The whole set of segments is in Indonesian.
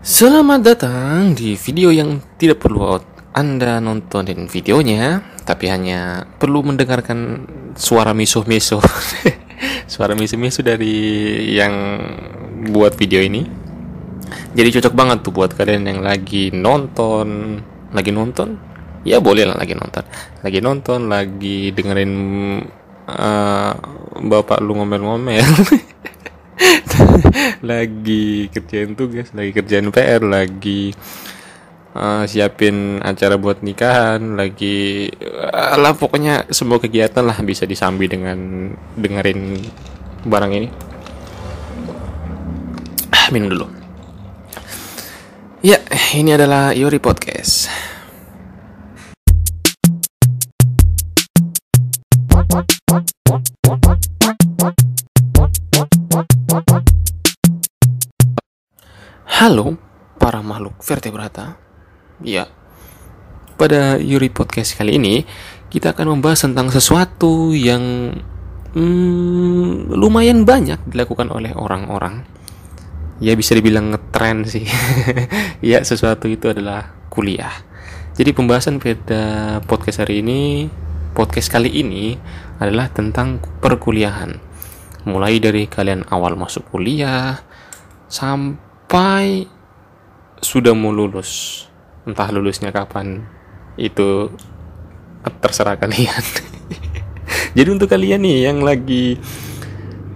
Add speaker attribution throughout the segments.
Speaker 1: Selamat datang di video yang tidak perlu Anda nontonin videonya, tapi hanya perlu mendengarkan suara miso-miso. suara miso-miso dari yang buat video ini. Jadi cocok banget tuh buat kalian yang lagi nonton, lagi nonton. Ya boleh lah lagi nonton. Lagi nonton, lagi dengerin uh, bapak lu ngomel-ngomel. lagi kerjain tugas lagi kerjain PR lagi uh, siapin acara buat nikahan lagi uh, lah pokoknya semua kegiatan lah bisa disambi dengan dengerin barang ini. Ah, minum dulu. Ya ini adalah Yuri Podcast Halo para makhluk vertebrata. Ya. Pada Yuri Podcast kali ini kita akan membahas tentang sesuatu yang hmm, lumayan banyak dilakukan oleh orang-orang. Ya bisa dibilang ngetren sih. ya sesuatu itu adalah kuliah. Jadi pembahasan pada podcast hari ini, podcast kali ini adalah tentang perkuliahan. Mulai dari kalian awal masuk kuliah sampai sudah mau lulus. Entah lulusnya kapan itu terserah kalian. Jadi untuk kalian nih yang lagi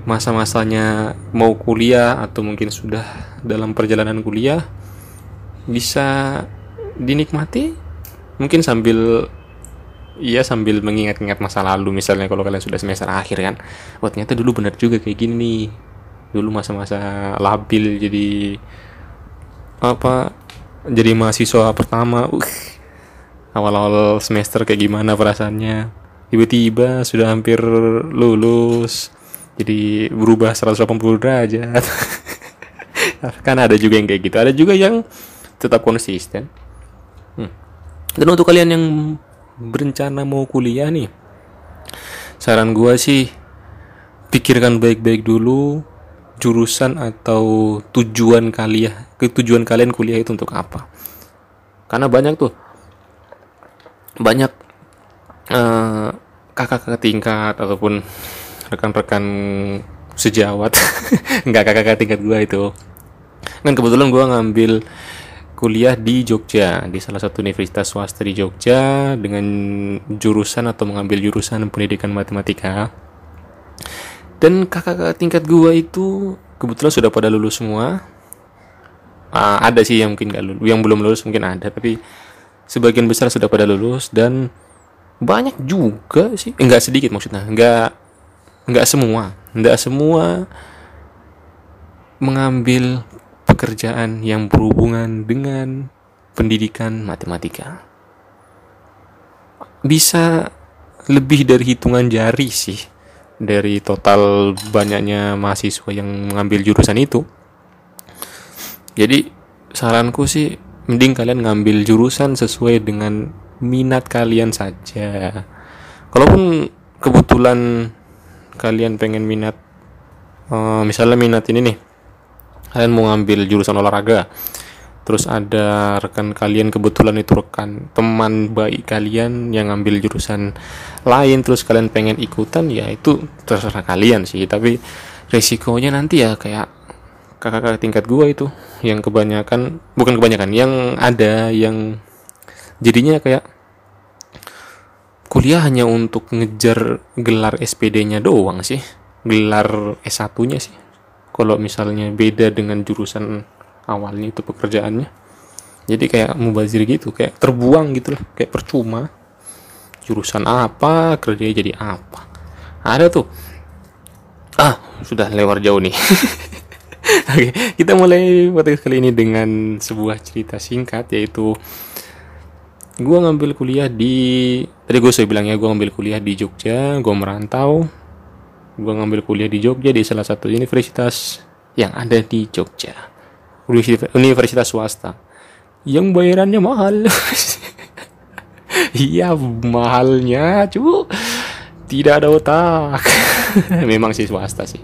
Speaker 1: masa-masanya mau kuliah atau mungkin sudah dalam perjalanan kuliah bisa dinikmati mungkin sambil Iya sambil mengingat-ingat masa lalu misalnya kalau kalian sudah semester akhir kan. Oh ternyata dulu benar juga kayak gini nih. Dulu masa-masa labil jadi apa jadi mahasiswa pertama. Uh, awal-awal semester kayak gimana perasaannya? Tiba-tiba sudah hampir lulus jadi berubah 180 derajat. Kan ada juga yang kayak gitu. Ada juga yang tetap konsisten. Hmm. dan untuk kalian yang berencana mau kuliah nih. Saran gua sih pikirkan baik-baik dulu jurusan atau tujuan kalian tujuan kalian kuliah itu untuk apa. Karena banyak tuh banyak uh, kakak-kakak tingkat ataupun rekan-rekan sejawat. Nggak kakak-kakak tingkat gua itu. Kan kebetulan gua ngambil kuliah di Jogja di salah satu universitas swasta di Jogja dengan jurusan atau mengambil jurusan pendidikan matematika. Dan kakak-kakak tingkat gua itu kebetulan sudah pada lulus semua. Uh, ada sih yang mungkin gak lulus yang belum lulus mungkin ada tapi sebagian besar sudah pada lulus dan banyak juga sih. Enggak sedikit maksudnya enggak enggak semua enggak semua mengambil pekerjaan yang berhubungan dengan pendidikan matematika bisa lebih dari hitungan jari sih dari total banyaknya mahasiswa yang mengambil jurusan itu. Jadi saranku sih mending kalian ngambil jurusan sesuai dengan minat kalian saja. Kalaupun kebetulan kalian pengen minat uh, misalnya minat ini nih kalian mau ngambil jurusan olahraga? Terus ada rekan kalian kebetulan itu rekan teman baik kalian yang ngambil jurusan lain terus kalian pengen ikutan ya itu terserah kalian sih. Tapi resikonya nanti ya kayak kakak-kakak tingkat gua itu yang kebanyakan bukan kebanyakan yang ada yang jadinya kayak kuliah hanya untuk ngejar gelar SPD-nya doang sih gelar S1-nya sih kalau misalnya beda dengan jurusan awalnya itu pekerjaannya jadi kayak mubazir gitu kayak terbuang gitu lah kayak percuma. Jurusan apa kerja jadi apa. Ada tuh. Ah sudah lewat jauh nih. Oke, kita mulai podcast kali ini dengan sebuah cerita singkat yaitu gue ngambil kuliah di tadi gue sudah bilang ya gue ngambil kuliah di Jogja gue merantau gue ngambil kuliah di Jogja di salah satu universitas yang ada di Jogja. Universitas swasta. Yang bayarannya mahal. Iya mahalnya cu tidak ada otak. Memang sih swasta sih.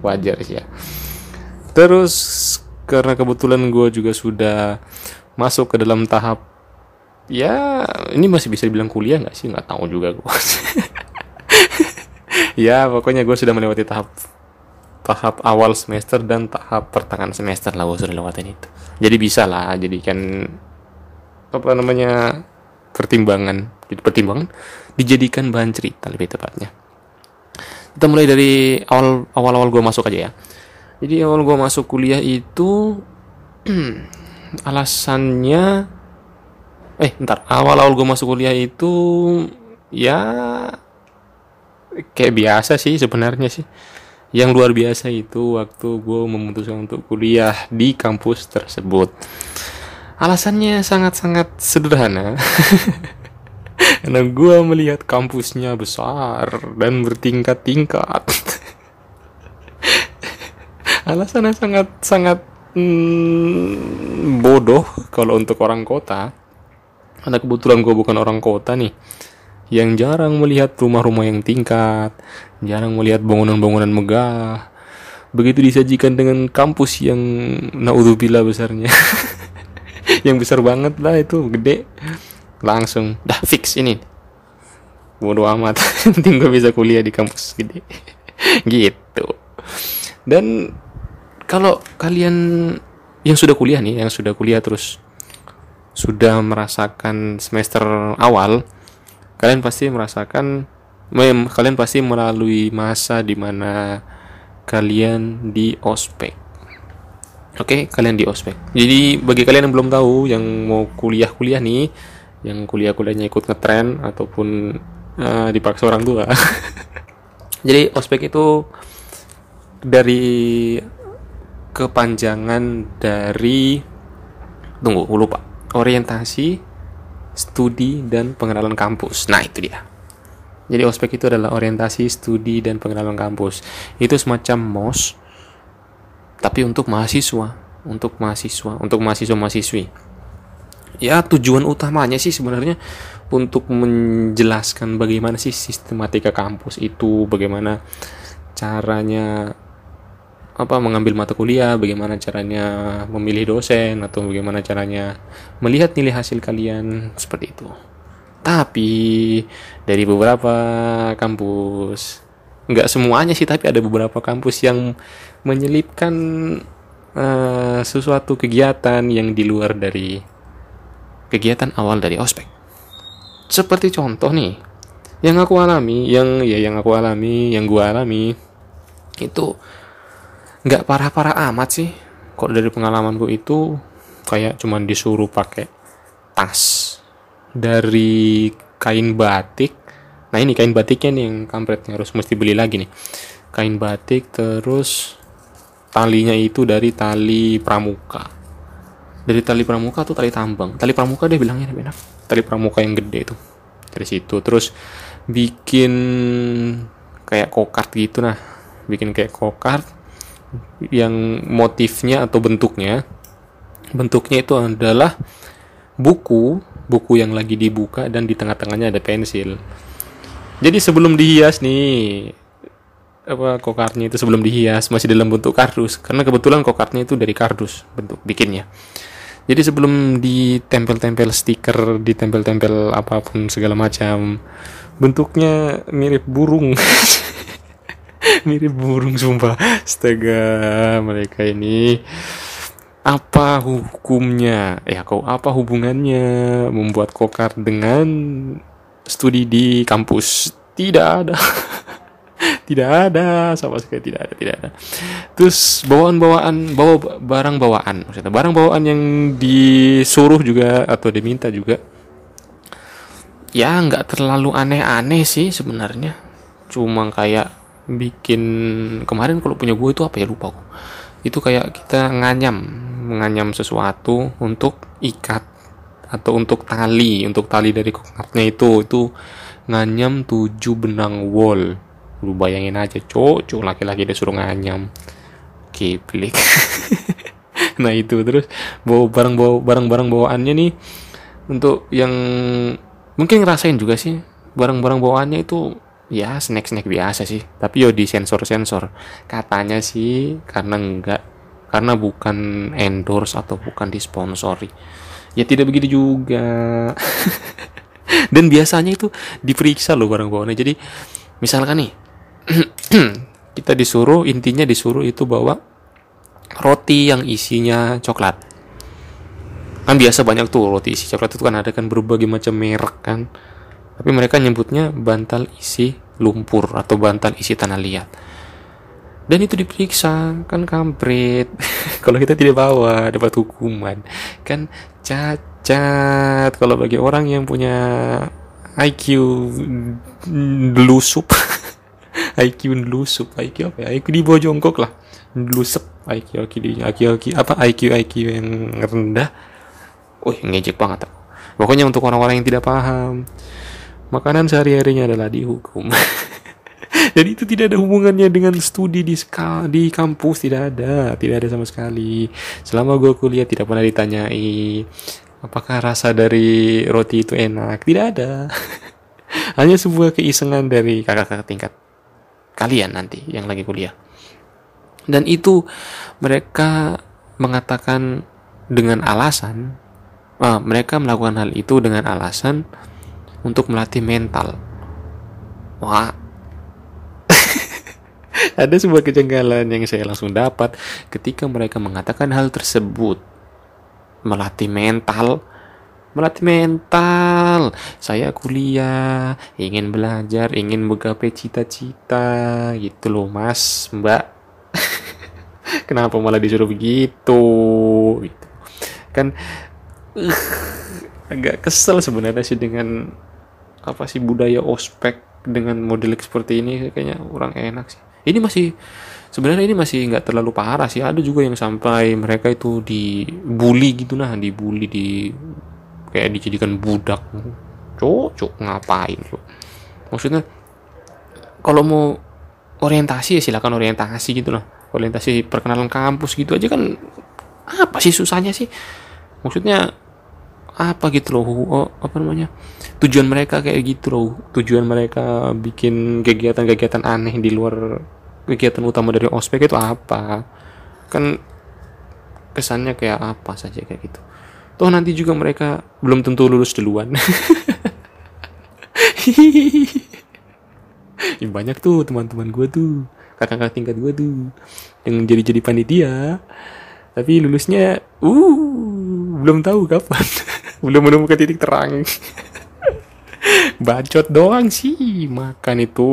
Speaker 1: Wajar sih ya. Terus karena kebetulan gue juga sudah masuk ke dalam tahap ya ini masih bisa dibilang kuliah nggak sih? Nggak tahu juga gue ya pokoknya gue sudah melewati tahap tahap awal semester dan tahap pertengahan semester lah gue sudah lewatin itu. Jadi bisa lah jadikan apa namanya pertimbangan jadi pertimbangan dijadikan bahan cerita lebih tepatnya. Kita mulai dari awal awal awal gue masuk aja ya. Jadi awal gue masuk kuliah itu alasannya eh ntar awal-awal gue masuk kuliah itu ya kayak biasa sih sebenarnya sih. Yang luar biasa itu waktu gue memutuskan untuk kuliah di kampus tersebut. Alasannya sangat-sangat sederhana. Karena gue melihat kampusnya besar dan bertingkat-tingkat. Alasannya sangat-sangat hmm, bodoh kalau untuk orang kota. Karena kebetulan gue bukan orang kota nih yang jarang melihat rumah-rumah yang tingkat jarang melihat bangunan-bangunan megah. Begitu disajikan dengan kampus yang naudzubillah besarnya. Yang besar banget lah itu gede. Langsung dah fix ini. Bodoh amat. Penting gue bisa kuliah di kampus gede. Gitu. Dan kalau kalian yang sudah kuliah nih yang sudah kuliah terus sudah merasakan semester awal, kalian pasti merasakan kalian pasti melalui masa di mana kalian di ospek. Oke, okay, kalian di ospek. Jadi bagi kalian yang belum tahu yang mau kuliah-kuliah nih, yang kuliah-kuliahnya ikut ngetren ataupun uh, dipaksa orang tua. Jadi ospek itu dari kepanjangan dari tunggu lupa orientasi, studi, dan pengenalan kampus. Nah, itu dia. Jadi ospek itu adalah orientasi, studi, dan pengenalan kampus. Itu semacam MOS, tapi untuk mahasiswa, untuk mahasiswa, untuk mahasiswa-mahasiswi. Ya, tujuan utamanya sih sebenarnya untuk menjelaskan bagaimana sih sistematika kampus itu, bagaimana caranya apa mengambil mata kuliah, bagaimana caranya memilih dosen atau bagaimana caranya melihat nilai hasil kalian seperti itu. Tapi dari beberapa kampus, nggak semuanya sih, tapi ada beberapa kampus yang menyelipkan uh, sesuatu kegiatan yang di luar dari kegiatan awal dari ospek. Seperti contoh nih, yang aku alami, yang ya yang aku alami, yang gua alami itu nggak parah-parah amat sih. Kok dari pengalamanku itu kayak cuman disuruh pakai tas dari kain batik. Nah ini kain batiknya nih yang kampretnya harus mesti beli lagi nih. Kain batik terus talinya itu dari tali pramuka. Dari tali pramuka tuh tali tambang. Tali pramuka dia bilangnya benar tali pramuka yang gede itu dari situ. Terus bikin kayak kokart gitu nah. Bikin kayak kokart yang motifnya atau bentuknya bentuknya itu adalah buku buku yang lagi dibuka dan di tengah-tengahnya ada pensil. Jadi sebelum dihias nih apa kokartnya itu sebelum dihias masih dalam bentuk kardus karena kebetulan kokartnya itu dari kardus bentuk bikinnya. Jadi sebelum ditempel-tempel stiker ditempel-tempel apa pun segala macam bentuknya mirip burung mirip burung sumpah. Astaga mereka ini. Apa hukumnya? Ya kau apa hubungannya membuat kokar dengan studi di kampus? Tidak ada. Tidak ada. Sama sekali tidak ada tidak ada. Terus bawaan bawaan bawa barang bawaan maksudnya barang bawaan yang disuruh juga atau diminta juga. Ya nggak terlalu aneh-aneh sih sebenarnya. Cuma kayak bikin kemarin kalau punya gue itu apa ya lupa aku itu kayak kita nganyam menganyam sesuatu untuk ikat atau untuk tali untuk tali dari kokatnya itu. Itu nganyam tujuh benang wol. Lu bayangin aja cok cok laki-laki dia suruh nganyam. Kiplik. Nah itu terus bawa barang bawa barang-barang bawaannya nih untuk yang mungkin ngerasain juga sih barang-barang bawaannya itu ya snack snack biasa sih. Tapi yo di sensor sensor katanya sih karena nggak karena bukan endorse atau bukan disponsori. Ya tidak begitu juga. Dan biasanya itu diperiksa loh barang bawaannya jadi misalkan nih kita disuruh intinya disuruh itu bawa roti yang isinya coklat. Kan biasa banyak tuh roti isi coklat itu kan ada kan berbagai macam merek kan tapi mereka nyebutnya bantal isi lumpur atau bantal isi tanah liat. Dan itu diperiksa kan kampret. Kalau kita tidak bawa dapat hukuman. Kan cacat. Kalau bagi orang yang punya IQ delusup IQ delusup IQ apa ya? IQ di bawah jongkok lah. Delusup IQ IQ IQ, IQ apa? IQ IQ yang rendah. Wih, ngejek banget. Pokoknya untuk orang-orang yang tidak paham, makanan sehari-harinya adalah dihukum. Jadi itu tidak ada hubungannya dengan studi di ska, di kampus tidak ada, tidak ada sama sekali. Selama gue kuliah tidak pernah ditanyai apakah rasa dari roti itu enak, tidak ada. Hanya sebuah keisengan dari kakak-kakak tingkat kalian nanti yang lagi kuliah. Dan itu mereka mengatakan dengan alasan uh, mereka melakukan hal itu dengan alasan untuk melatih mental. Wah, ada sebuah kejanggalan yang saya langsung dapat ketika mereka mengatakan hal tersebut. Melatih mental, melatih mental. Saya kuliah, ingin belajar, ingin menggapai cita-cita, gitu loh, Mas, Mbak. Kenapa malah disuruh begitu? Gitu. Kan uh, agak kesel sebenarnya sih dengan apa sih budaya ospek dengan model seperti ini kayaknya kurang enak sih. Ini masih sebenarnya ini masih nggak terlalu parah sih. Ada juga yang sampai mereka itu dibully gitu nah dibully di kayak dijadikan budak. Cok cok ngapain cok maksudnya kalau mau orientasi ya silakan orientasi gitu lah orientasi perkenalan kampus gitu aja kan apa sih susahnya sih? Maksudnya apa gitu loh oh, apa namanya tujuan mereka kayak gitu loh tujuan mereka bikin kegiatan-kegiatan aneh di luar kegiatan utama dari ospek itu apa? Kan kesannya kayak apa saja kayak gitu. Toh nanti juga mereka belum tentu lulus duluan. Banyak tuh teman-teman gue tuh kakak-kakak tingkat gue tuh yang jadi-jadi panitia tapi lulusnya uh belum tahu kapan. Belum menemukan titik terang. Bacot doang sih makan itu.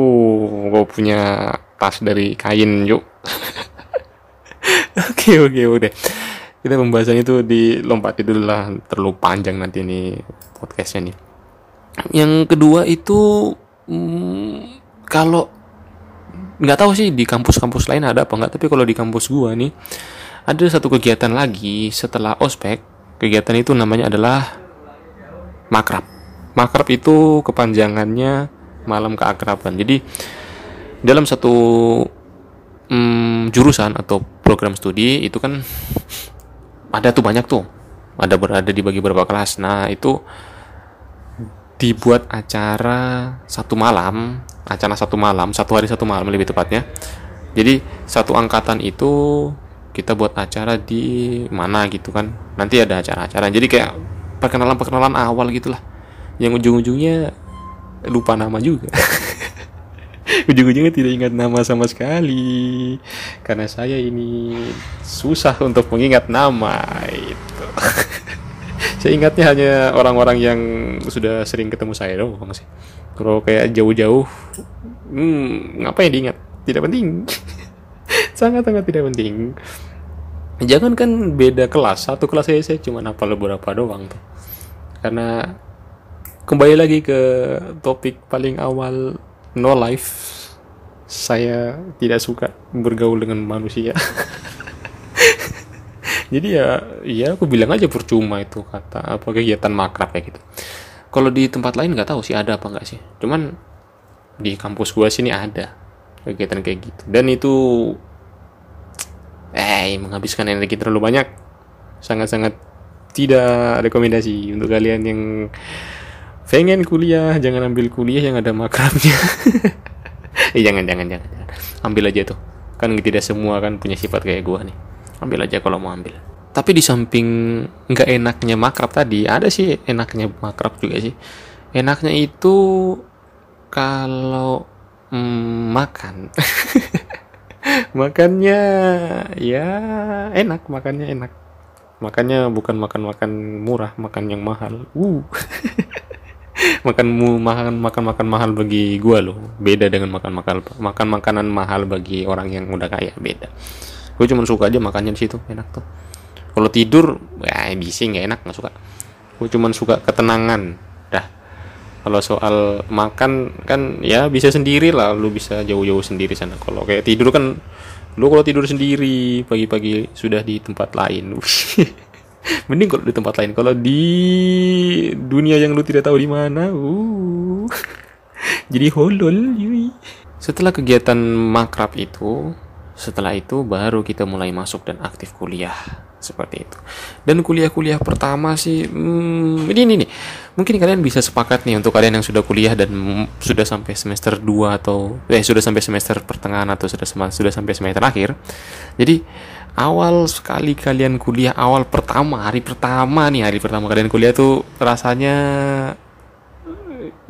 Speaker 1: Gue punya tas dari kain yuk. Oke oke udah kita pembahasan itu dilompat dulu lah. Terlalu panjang nanti ini podcastnya nih. Yang kedua itu hmm, kalau nggak tahu sih di kampus-kampus lain ada apa nggak tapi kalau di kampus gua nih ada satu kegiatan lagi setelah ospek. Kegiatan itu namanya adalah makrab. Makrab itu kepanjangannya malam keakraban. Jadi dalam satu mm, jurusan atau program studi itu kan ada tuh banyak tuh. Ada berada di bagi beberapa kelas. Nah itu dibuat acara satu malam acara satu malam satu hari satu malam lebih tepatnya. Jadi satu angkatan itu kita buat acara di mana gitu kan. Nanti ada acara-acara. Jadi kayak perkenalan-perkenalan awal gitulah. Yang ujung-ujungnya lupa nama juga. Ujung-ujungnya tidak ingat nama sama sekali. Karena saya ini susah untuk mengingat nama itu. Saya ingatnya hanya orang-orang yang sudah sering ketemu saya doang sih. Kalau kayak jauh-jauh hmm, ngapain diingat? Tidak penting. Sangat-sangat tidak penting jangan kan beda kelas. Satu kelas saya saya cuma apa beberapa doang tuh. Karena kembali lagi ke topik paling awal no life. Saya tidak suka bergaul dengan manusia. Jadi ya ya aku bilang aja percuma itu kata apa kegiatan makrab kayak gitu. Kalau di tempat lain nggak tahu sih ada apa nggak sih. Cuman di kampus gua sini ada kegiatan kayak gitu. Dan itu eh menghabiskan energi terlalu banyak sangat-sangat tidak rekomendasi. Untuk kalian yang pengen kuliah jangan ambil kuliah yang ada makrabnya. Eh jangan jangan jangan ambil aja tuh. Kan tidak semua kan punya sifat kayak gua nih. Ambil aja kalau mau ambil. Tapi di samping nggak enaknya makrab tadi ada sih enaknya makrab juga sih. Enaknya itu kalau mm, makan makannya ya enak makannya enak. Makannya bukan makan makan murah makan yang mahal. Uh. Makan makan makan makan mahal bagi gua loh. Beda dengan makan makan makan makanan mahal bagi orang yang udah kaya beda. Gue cuma suka aja makannya di situ enak tuh. Kalau tidur ya bisa nggak enak nggak suka. Gue cuma suka ketenangan. Dah kalau soal makan kan ya bisa sendiri lah. Lu bisa jauh-jauh sendiri sana. Kalau kayak tidur kan lu kalau tidur sendiri pagi-pagi sudah di tempat lain. Mending kalau di tempat lain. Kalau di dunia yang lu tidak tahu di mana uh. Jadi holol yui. setelah kegiatan makrab itu setelah itu baru kita mulai masuk dan aktif kuliah. Seperti itu. Dan kuliah-kuliah pertama sih hmm, ini, ini nih mungkin kalian bisa sepakat nih untuk kalian yang sudah kuliah dan sudah sampai semester 2 atau eh sudah sampai semester pertengahan atau sudah sudah sampai semester akhir. Jadi awal sekali kalian kuliah awal pertama hari pertama nih hari pertama kalian kuliah tuh rasanya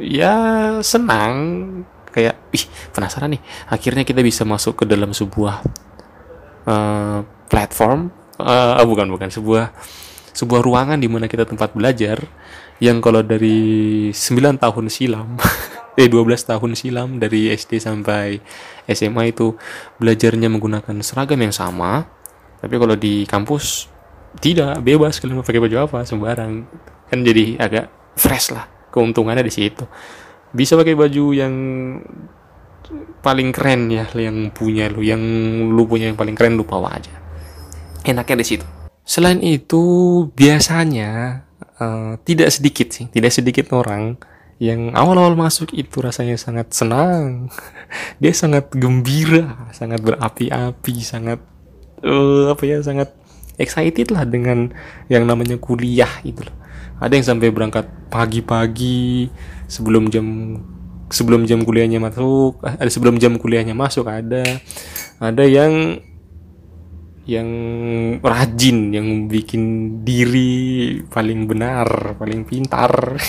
Speaker 1: ya senang. Kayak ih penasaran nih. Akhirnya kita bisa masuk ke dalam sebuah uh, platform uh, bukan bukan sebuah sebuah ruangan di mana kita tempat belajar yang kalau dari 9 tahun silam eh 12 tahun silam dari SD sampai SMA itu belajarnya menggunakan seragam yang sama. Tapi kalau di kampus tidak bebas. Kalian mau pakai baju apa? Sembarang. Kan jadi agak fresh lah keuntungannya di situ. Bisa pakai baju yang paling keren ya yang punya lu yang lu punya yang paling keren lu bawa aja. Enaknya di situ. Selain itu biasanya uh, tidak sedikit sih tidak sedikit orang yang awal-awal masuk itu rasanya sangat senang dia sangat gembira sangat berapi-api sangat uh, apa ya sangat excited lah dengan yang namanya kuliah itu loh. Ada yang sampai berangkat pagi-pagi sebelum jam sebelum jam kuliahnya masuk, eh, ada sebelum jam kuliahnya masuk ada. Ada yang yang rajin, yang bikin diri paling benar, paling pintar.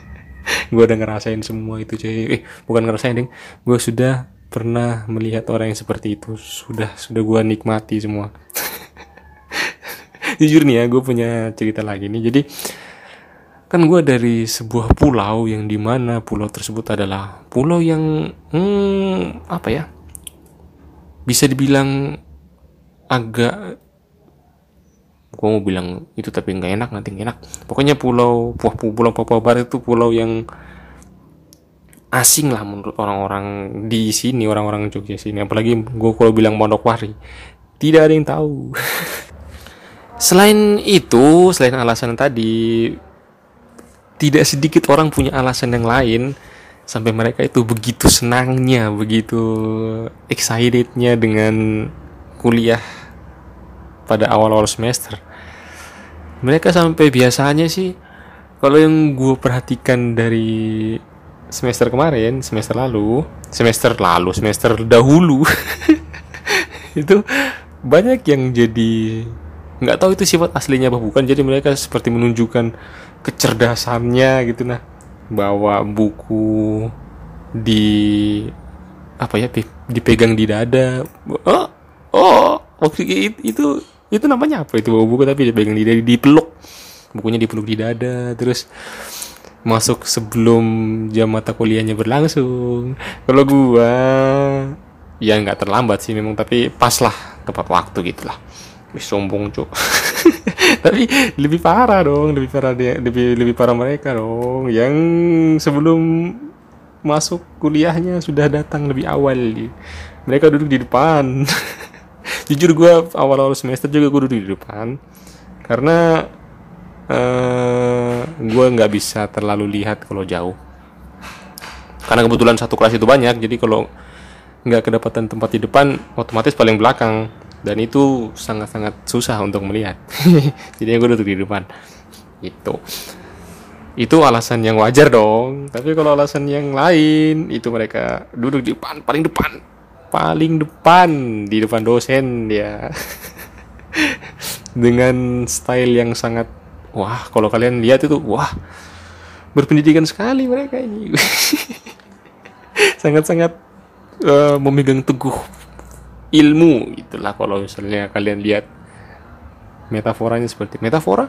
Speaker 1: gue udah ngerasain semua itu cuy. Eh, bukan ngerasain ding. Gue sudah pernah melihat orang yang seperti itu sudah sudah gue nikmati semua jujur nih ya gue punya cerita lagi nih jadi kan gue dari sebuah pulau yang di mana pulau tersebut adalah pulau yang hmm, apa ya bisa dibilang agak gue mau bilang itu tapi nggak enak nanti nggak enak. Pokoknya pulau pulau pulau Papua Barat itu pulau yang asing lah menurut orang-orang di sini orang-orang Jogja sini. Apalagi gue kalau bilang Manokwari tidak ada yang tahu. Selain itu selain alasan tadi tidak sedikit orang punya alasan yang lain. Sampai mereka itu begitu senangnya begitu excitednya dengan kuliah pada awal-awal semester. Mereka sampai biasanya sih kalau yang gue perhatikan dari semester kemarin, semester lalu, semester lalu, semester dahulu itu banyak yang jadi nggak tahu itu sifat aslinya apa bukan jadi mereka seperti menunjukkan kecerdasannya gitu nah bawa buku di apa ya dipegang di dada oh oh waktu itu itu namanya apa? Itu bawa buku tapi dipegang di dada dipeluk bukunya dipeluk di dada terus masuk sebelum jam mata kuliahnya berlangsung. Kalau gua ya nggak terlambat sih memang tapi pas lah tepat waktu gitulah sombong cuk. Tapi lebih parah dong lebih parah dia lebih lebih parah mereka dong. Yang sebelum masuk kuliahnya sudah datang lebih awal. Mereka duduk di depan jujur gue awal-awal semester juga gue duduk di depan. Karena uh, eh, gue nggak bisa terlalu lihat kalau jauh. Karena kebetulan satu kelas itu banyak jadi kalau nggak kedapatan tempat di depan otomatis paling belakang. Dan itu sangat-sangat susah untuk melihat. Jadi gue duduk di depan. Itu itu alasan yang wajar dong. Tapi kalau alasan yang lain itu mereka duduk di depan paling depan paling depan di depan dosen ya dengan style yang sangat wah kalau kalian lihat itu wah berpendidikan sekali mereka ini. Sangat-sangat uh, memegang teguh ilmu itulah kalau misalnya kalian lihat metaforanya seperti metafora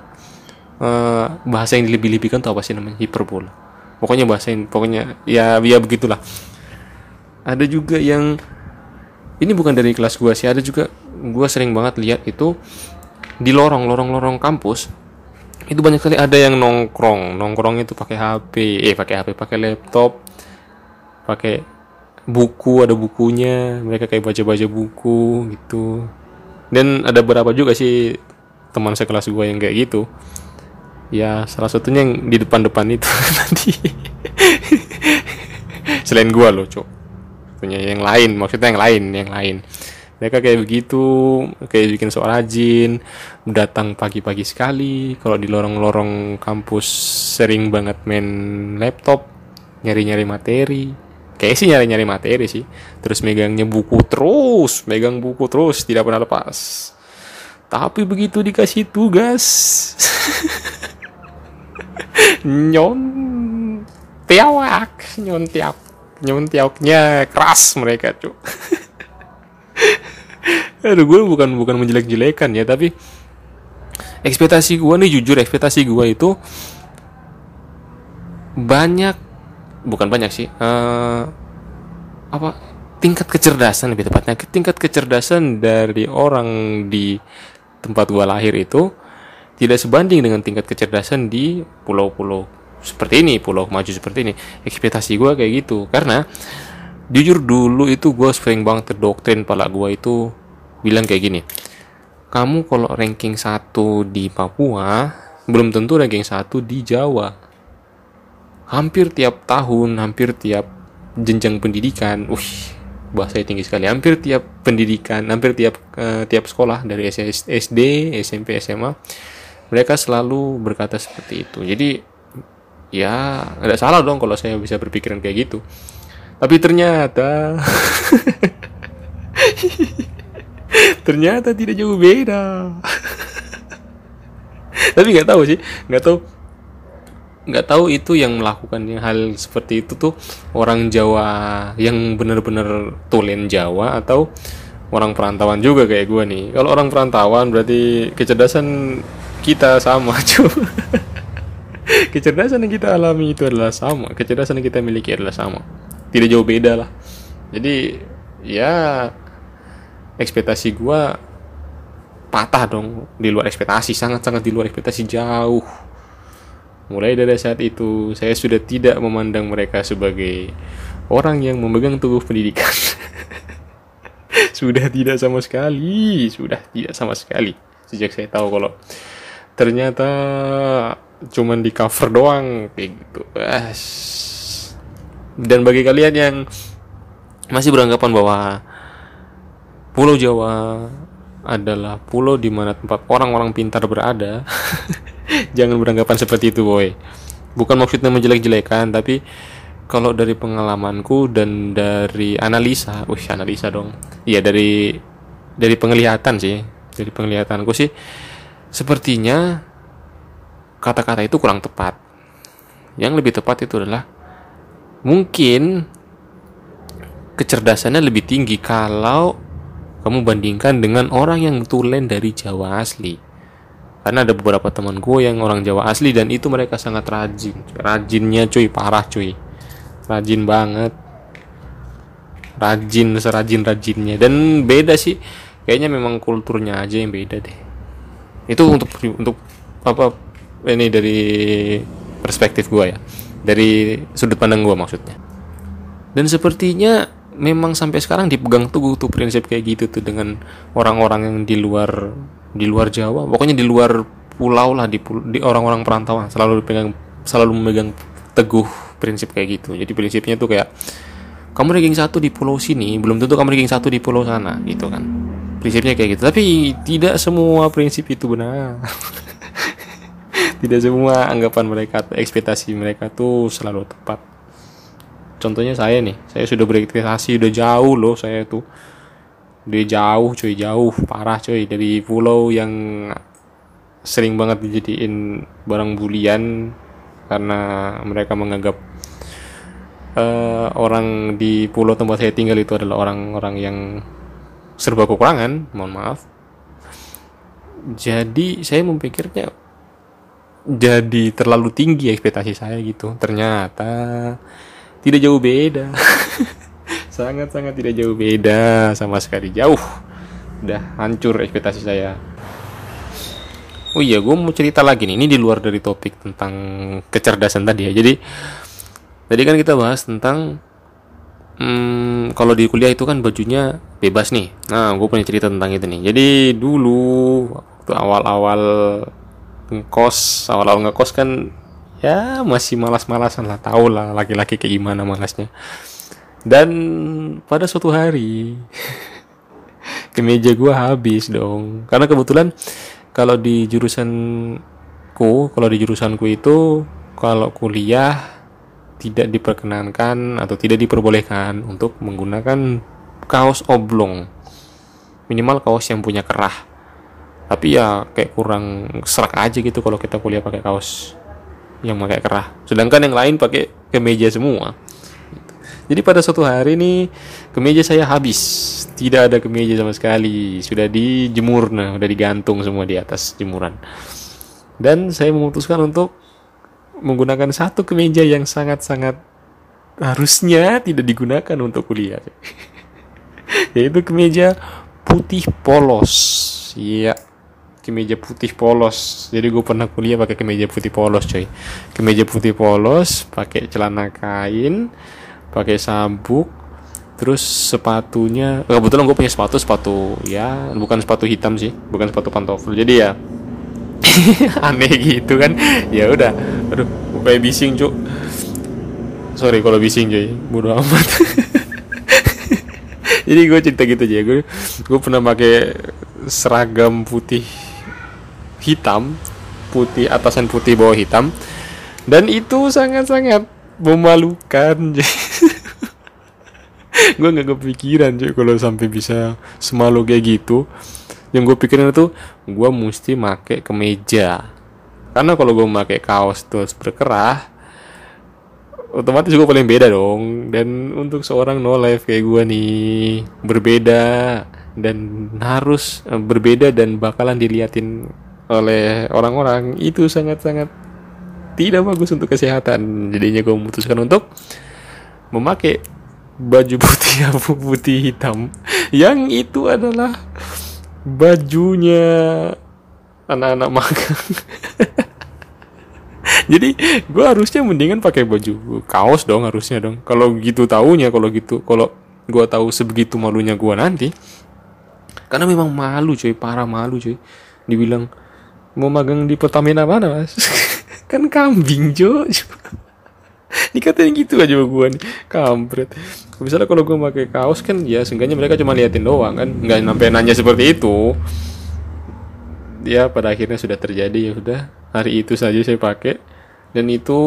Speaker 1: uh, bahasa yang dilebih-lebihkan tuh apa sih namanya? Hiperbola. Pokoknya bahasa yang pokoknya ya ya begitulah. Ada juga yang ini bukan dari kelas gua sih ada juga gua sering banget lihat itu di lorong lorong lorong kampus itu banyak sekali ada yang nongkrong. Nongkrong itu pakai HP eh pakai HP pakai laptop pakai buku ada bukunya mereka kayak baca-baca buku gitu. Dan ada beberapa juga sih teman sekelas gue yang kayak gitu. Ya salah satunya yang di depan-depan itu nanti selain gue loh cok punya yang lain maksudnya yang lain yang lain. Mereka kayak begitu kayak bikin soal rajin datang pagi-pagi sekali kalau di lorong-lorong kampus sering banget main laptop nyari-nyari materi. Kayak sih nyari-nyari materi sih terus megangnya buku terus megang buku terus tidak pernah lepas. Tapi begitu dikasih tugas nyon tiawak nyon tiap nyon tiapnya keras mereka cuy aduh gue bukan bukan menjelek-jelekan ya tapi ekspektasi gue nih jujur ekspektasi gue itu banyak bukan banyak sih uh, apa tingkat kecerdasan lebih tepatnya. Tingkat kecerdasan dari orang di tempat gua lahir itu tidak sebanding dengan tingkat kecerdasan di pulau-pulau seperti ini pulau maju seperti ini ekspektasi gua kayak gitu karena jujur dulu itu gue sering banget terdoktrin pala gue itu bilang kayak gini kamu kalau ranking satu di Papua belum tentu ranking satu di Jawa hampir tiap tahun, hampir tiap jenjang pendidikan, uh, bahasa tinggi sekali. Hampir tiap pendidikan, hampir tiap uh, tiap sekolah dari SD, SMP, SMA, mereka selalu berkata seperti itu. Jadi ya ada salah dong kalau saya bisa berpikiran kayak gitu. Tapi ternyata ternyata tidak jauh beda. Tapi nggak tahu sih, nggak tahu nggak tahu itu yang melakukan hal seperti itu tuh orang Jawa yang benar-benar tulen Jawa atau orang perantauan juga kayak gue nih kalau orang perantauan berarti kecerdasan kita sama cuy kecerdasan yang kita alami itu adalah sama. Kecerdasan yang kita miliki adalah sama. Tidak jauh beda lah. Jadi ya ekspektasi gue patah dong. Di luar ekspektasi sangat-sangat di luar ekspektasi jauh. Mulai dari saat itu, saya sudah tidak memandang mereka sebagai orang yang memegang tubuh pendidikan. sudah tidak sama sekali, sudah tidak sama sekali. Sejak saya tahu kalau ternyata cuman di cover doang kayak gitu. Dan bagi kalian yang masih beranggapan bahwa Pulau Jawa adalah pulau di mana tempat orang-orang pintar berada jangan beranggapan seperti itu boy. Bukan maksudnya menjelek-jelekan tapi kalau dari pengalamanku dan dari analisa wih analisa dong. Iya dari dari penglihatan sih. Dari penglihatanku sih sepertinya kata-kata itu kurang tepat. Yang lebih tepat itu adalah mungkin kecerdasannya lebih tinggi kalau kamu bandingkan dengan orang yang tulen dari Jawa asli. Karena ada beberapa teman gue yang orang Jawa asli dan itu mereka sangat rajin. Rajinnya cuy parah cuy. Rajin banget. Rajin serajin rajinnya dan beda sih. Kayaknya memang kulturnya aja yang beda deh. Itu untuk untuk apa ini dari perspektif gue ya. Dari sudut pandang gue maksudnya. Dan sepertinya memang sampai sekarang dipegang teguh tuh prinsip kayak gitu tuh dengan orang-orang yang di luar di luar Jawa. Pokoknya di luar pulau lah di, di orang-orang perantauan. Selalu dipegang selalu memegang teguh prinsip kayak gitu. Jadi prinsipnya tuh kayak kamu ranking satu di pulau sini belum tentu kamu ranking satu di pulau sana gitu kan. Prinsipnya kayak gitu. Tapi tidak semua prinsip itu benar tidak semua anggapan mereka ekspektasi mereka tuh selalu tepat. Contohnya saya nih saya sudah berekspektasi udah jauh loh saya tuh. Dia jauh cuy jauh parah cuy. Dari pulau yang sering banget dijadiin barang bulian karena mereka menganggap uh, orang di pulau tempat saya tinggal itu adalah orang-orang yang serba kekurangan mohon maaf. Jadi saya memikirnya jadi terlalu tinggi ekspektasi saya gitu. Ternyata tidak jauh beda. Sangat-sangat tidak jauh beda sama sekali. Jauh. Udah hancur ekspektasi saya. Oh iya gue mau cerita lagi nih. Ini di luar dari topik tentang kecerdasan tadi ya. Jadi tadi kan kita bahas tentang hmm, kalau di kuliah itu kan bajunya bebas nih. Nah gue punya cerita tentang itu nih. Jadi dulu waktu awal-awal ngekos awal-awal ngekos kan ya masih malas-malasan lah tau lah laki-laki kayak gimana malasnya. Dan pada suatu hari kemeja gue habis dong. Karena kebetulan kalau di jurusanku kalau di jurusanku itu kalau kuliah tidak diperkenankan atau tidak diperbolehkan untuk menggunakan kaos oblong. Minimal kaos yang punya kerah tapi ya kayak kurang serak aja gitu kalau kita kuliah pakai kaos yang pakai kerah. Sedangkan yang lain pakai kemeja semua. Jadi pada suatu hari nih kemeja saya habis. Tidak ada kemeja sama sekali. Sudah dijemur nah udah digantung semua di atas jemuran. Dan saya memutuskan untuk menggunakan satu kemeja yang sangat-sangat harusnya tidak digunakan untuk kuliah. Yaitu kemeja putih polos. Iya kemeja putih polos. Jadi gue pernah kuliah pakai kemeja putih polos coy. Kemeja putih polos pakai celana kain pakai sabuk terus sepatunya eh, kebetulan gue punya sepatu sepatu ya bukan sepatu hitam sih bukan sepatu pantofel. Jadi ya aneh gitu kan. Ya udah aduh gue kayak bising cuk. Sorry kalau bising cuy bodo amat. Jadi gue cerita gitu aja. Gue gue pernah pakai seragam putih hitam putih atasan putih bawah hitam. Dan itu sangat-sangat memalukan gue nggak kepikiran cuy kalau sampai bisa semalu kayak gitu. Yang gue pikirin itu gue mesti make kemeja. Karena kalau gue pakai kaos terus berkerah otomatis gue paling beda dong. Dan untuk seorang no life kayak gue nih berbeda dan harus eh, berbeda dan bakalan diliatin oleh orang-orang itu sangat-sangat tidak bagus untuk kesehatan. Jadinya gue memutuskan untuk memakai baju putih abu putih hitam yang itu adalah bajunya anak-anak magang. Jadi gue harusnya mendingan pakai baju kaos dong harusnya dong. Kalau gitu taunya kalau gitu kalau gue tahu sebegitu malunya gue nanti. Karena memang malu cuy parah malu cuy. Dibilang mau magang di Pertamina mana mas? Kan kambing jo. Dikatain gitu aja gue nih. Kampret. Misalnya kalau gue pakai kaos kan ya seenggaknya mereka cuma liatin doang kan. Nggak sampai nanya seperti itu. Ya pada akhirnya sudah terjadi ya sudah hari itu saja saya pakai dan itu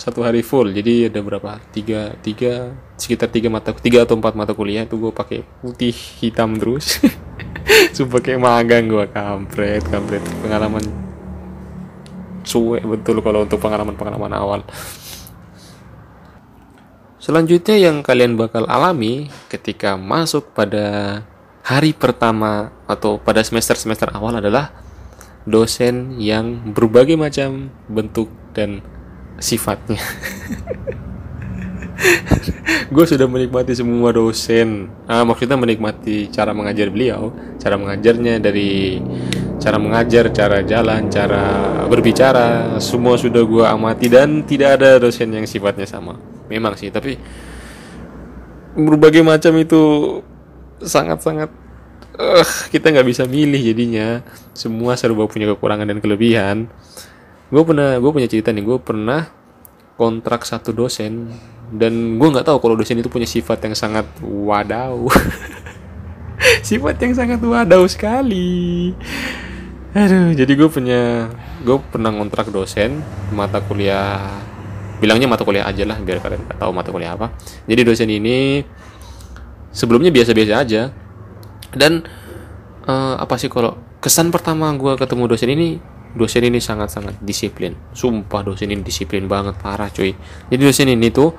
Speaker 1: satu hari full. Jadi ada berapa? Tiga tiga sekitar tiga mata tiga atau empat mata kuliah itu gue pakai putih hitam terus. Sumpah kayak magang gue kampret kampret. Pengalaman suwe betul kalau untuk pengalaman-pengalaman awal. Selanjutnya yang kalian bakal alami ketika masuk pada hari pertama atau pada semester-semester awal adalah dosen yang berbagai macam bentuk dan sifatnya. Gue sudah menikmati semua dosen. Ah, maksudnya menikmati cara mengajar beliau cara mengajarnya dari cara mengajar cara jalan cara berbicara semua sudah gue amati dan tidak ada dosen yang sifatnya sama. Memang sih tapi berbagai macam itu sangat-sangat uh, kita nggak bisa milih jadinya. Semua serba punya kekurangan dan kelebihan. Gue pernah gue punya cerita nih. Gue pernah kontrak satu dosen. Dan gue nggak tahu kalau dosen itu punya sifat yang sangat wadaw. Sifat yang sangat wadaw sekali. Aduh jadi gue punya gue pernah ngontrak dosen mata kuliah. Bilangnya mata kuliah aja lah biar kalian tahu mata kuliah apa. Jadi dosen ini sebelumnya biasa-biasa aja dan uh, apa sih kalau kesan pertama gue ketemu dosen ini dosen ini sangat-sangat disiplin. Sumpah dosen ini disiplin banget parah cuy. Jadi dosen ini tuh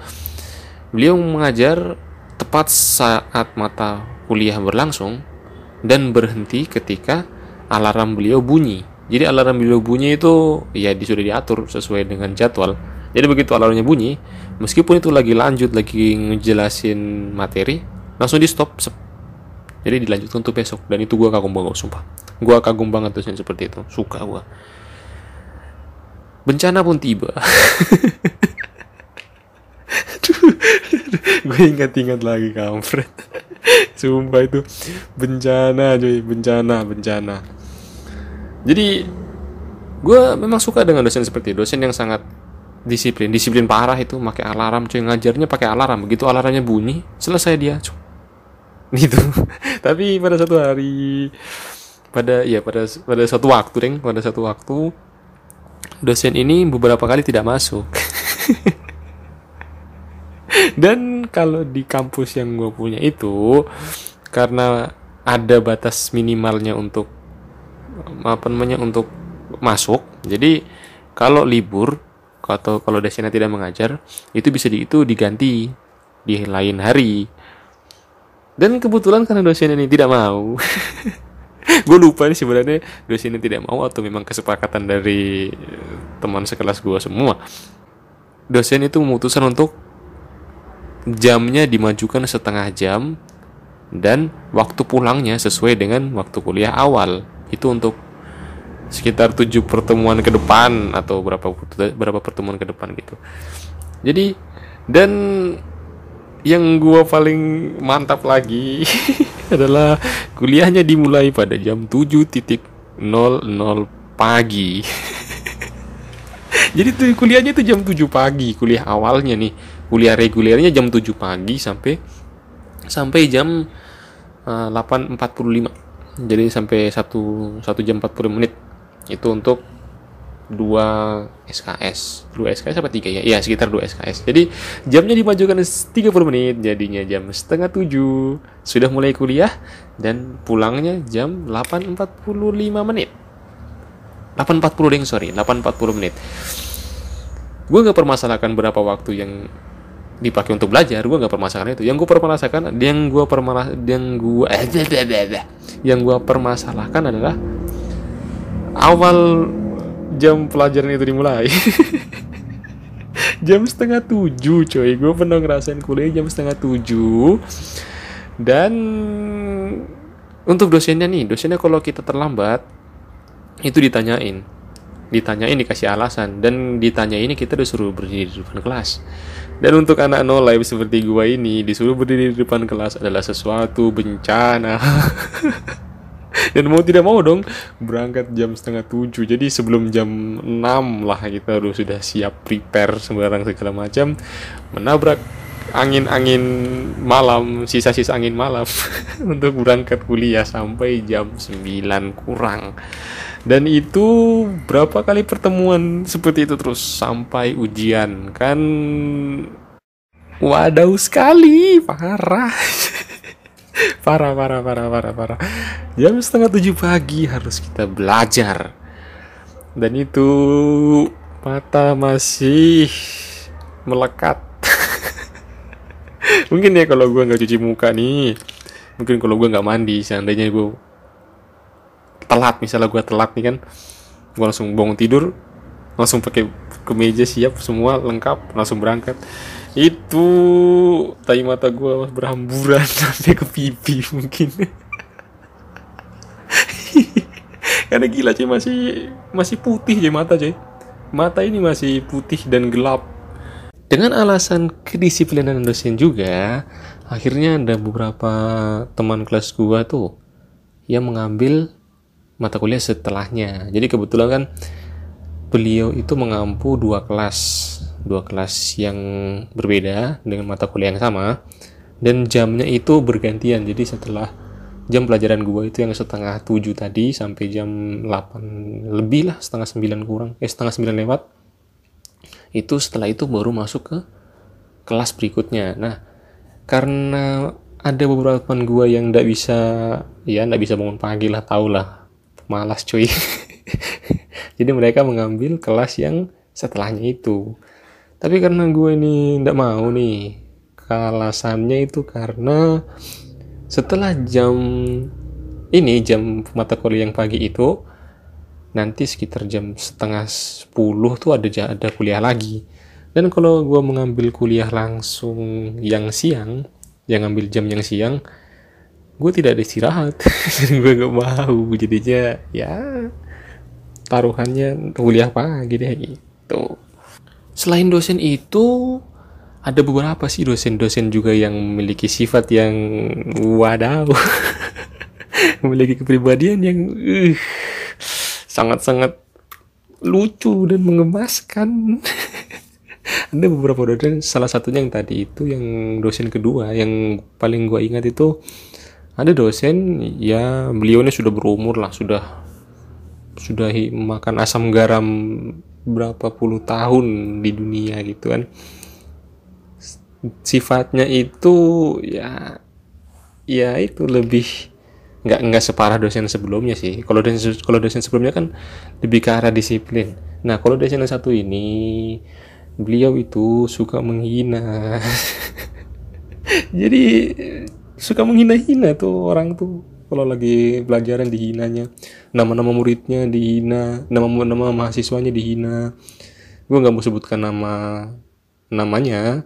Speaker 1: beliau mengajar tepat saat mata kuliah berlangsung dan berhenti ketika alarm beliau bunyi. Jadi alarm beliau bunyi itu ya sudah diatur sesuai dengan jadwal. Jadi begitu alarmnya bunyi meskipun itu lagi lanjut lagi ngejelasin materi langsung di stop jadi dilanjutkan untuk besok. Dan itu gue kagum banget sumpah. Gue kagum banget dosen seperti itu. Suka gue bencana pun tiba. Gue ingat-ingat lagi kampret. Sumpah itu. Bencana cuy. Bencana bencana. Jadi gue memang suka dengan dosen seperti itu. Dosen yang sangat disiplin. Disiplin parah itu. Pakai alarm cuy. Ngajarnya pakai alarm. Begitu alarmnya bunyi selesai dia cuy gitu. Tapi pada satu hari pada ya pada pada satu waktu deng pada satu waktu dosen ini beberapa kali tidak masuk. Dan kalau di kampus yang gue punya itu karena ada batas minimalnya untuk apa namanya untuk masuk jadi kalau libur atau kalau dosennya tidak mengajar itu bisa di, itu diganti di lain hari dan kebetulan karena dosen ini tidak mau. Gue lupa nih sebenarnya dosen ini tidak mau atau memang kesepakatan dari eh, teman sekelas gue semua. Dosen itu memutuskan untuk jamnya dimajukan setengah jam dan waktu pulangnya sesuai dengan waktu kuliah awal. Itu untuk sekitar tujuh pertemuan ke depan atau berapa berapa pertemuan ke depan gitu. Jadi dan yang gua paling mantap lagi adalah kuliahnya dimulai pada jam 7.00 pagi. Jadi tuh kuliahnya itu jam 7 pagi kuliah awalnya nih. Kuliah regulernya jam 7 pagi sampai sampai jam uh, eh, 8.45 jadi sampai satu satu jam 40 menit. Itu untuk dua SKS dua SKS apa tiga ya? Ya sekitar dua SKS jadi jamnya dimajukan 30 menit jadinya jam setengah tujuh. Sudah mulai kuliah dan pulangnya jam 8.45 menit. 8.40 deng sorry 8.40 menit. Gue nggak permasalahkan berapa waktu yang dipakai untuk belajar gue nggak permasalahkan itu. Yang gue permasalahkan yang gue permalah yang gue yang gue permasalahkan adalah awal jam pelajaran itu dimulai. Jam setengah tujuh coy. Gue pernah ngerasain kuliah jam setengah tujuh. Dan untuk dosennya nih dosennya kalau kita terlambat itu ditanyain. Ditanyain dikasih alasan. Dan ditanya ini kita disuruh berdiri di depan kelas. Dan untuk anak no live seperti gue ini disuruh berdiri di depan kelas adalah sesuatu bencana dan mau tidak mau dong berangkat jam setengah tujuh. Jadi sebelum jam 6 lah kita harus sudah siap prepare sembarang segala macam. Menabrak angin-angin malam sisa-sisa angin malam untuk berangkat kuliah sampai jam 9 kurang. Dan itu berapa kali pertemuan seperti itu terus sampai ujian? Kan wadaw sekali parah parah parah parah parah parah. Jam setengah tujuh pagi harus kita belajar. Dan itu mata masih melekat. Mungkin ya kalau gue nggak cuci muka nih. Mungkin kalau gue nggak mandi seandainya gue telat misalnya gue telat nih kan. Gue langsung bangun tidur langsung pakai kemeja siap semua lengkap langsung berangkat itu tai mata gue berhamburan sampai ke pipi mungkin. Karena gila cuy masih masih putih cuy mata cuy. Mata ini masih putih dan gelap. Dengan alasan kedisiplinan dosen juga akhirnya ada beberapa teman kelas gue tuh yang mengambil mata kuliah setelahnya. Jadi kebetulan kan beliau itu mengampu dua kelas dua kelas yang berbeda dengan mata kuliah yang sama dan jamnya itu bergantian. Jadi setelah jam pelajaran gue itu yang setengah tujuh tadi sampai jam 8 lebih lah setengah sembilan kurang eh setengah sembilan lewat itu setelah itu baru masuk ke kelas berikutnya. Nah karena ada beberapa teman gue yang tidak bisa ya nggak bisa bangun pagi lah tau lah. Malas cuy jadi mereka mengambil kelas yang setelahnya itu. Tapi karena gue ini nggak mau nih alasannya itu karena setelah jam ini jam mata kuliah yang pagi itu nanti sekitar jam setengah sepuluh tuh ada ada kuliah lagi. Dan kalau gue mengambil kuliah langsung yang siang yang ambil jam yang siang gue tidak ada istirahat. Gue gak mau jadinya ya taruhannya kuliah pagi deh gitu. Selain dosen itu ada beberapa sih dosen-dosen juga yang memiliki sifat yang wadaw. Memiliki kepribadian yang uh, sangat-sangat lucu dan mengemaskan. Ada beberapa dosen salah satunya yang tadi itu yang dosen kedua. Yang paling gue ingat itu ada dosen ya beliau ini sudah berumur lah sudah sudah makan asam garam berapa puluh tahun di dunia gitu kan. Sifatnya itu ya ya itu lebih nggak nggak separah dosen sebelumnya sih. Kalau dosen kalau dosen sebelumnya kan lebih ke arah disiplin. Nah kalau dosen yang satu ini beliau itu suka menghina. Jadi suka menghina-hina tuh orang tuh kalau lagi pelajaran dihinanya nama-nama muridnya dihina nama-nama mahasiswanya dihina. Gue nggak mau sebutkan nama namanya.